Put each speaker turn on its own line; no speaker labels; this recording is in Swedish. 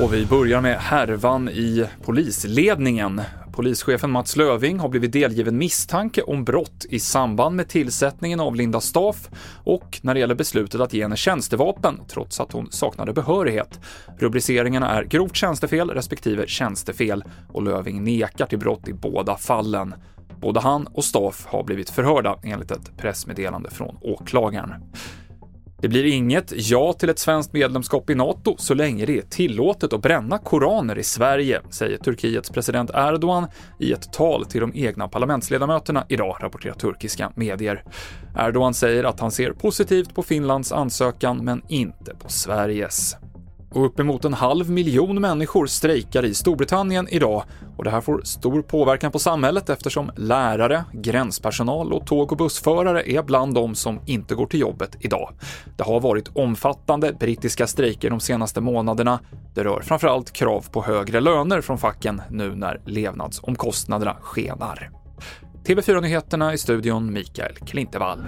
Och vi börjar med härvan i polisledningen. Polischefen Mats Löving har blivit delgiven misstanke om brott i samband med tillsättningen av Linda Staff och när det gäller beslutet att ge henne tjänstevapen trots att hon saknade behörighet. Rubriceringarna är grovt tjänstefel respektive tjänstefel och Löving nekar till brott i båda fallen. Både han och Staff har blivit förhörda enligt ett pressmeddelande från åklagaren. Det blir inget ja till ett svenskt medlemskap i NATO så länge det är tillåtet att bränna koraner i Sverige, säger Turkiets president Erdogan i ett tal till de egna parlamentsledamöterna idag, rapporterar turkiska medier. Erdogan säger att han ser positivt på Finlands ansökan, men inte på Sveriges. Och uppemot en halv miljon människor strejkar i Storbritannien idag och det här får stor påverkan på samhället eftersom lärare, gränspersonal och tåg och bussförare är bland de som inte går till jobbet idag. Det har varit omfattande brittiska strejker de senaste månaderna. Det rör framförallt krav på högre löner från facken nu när levnadsomkostnaderna skenar. TV4-nyheterna i studion Mikael Klintevall.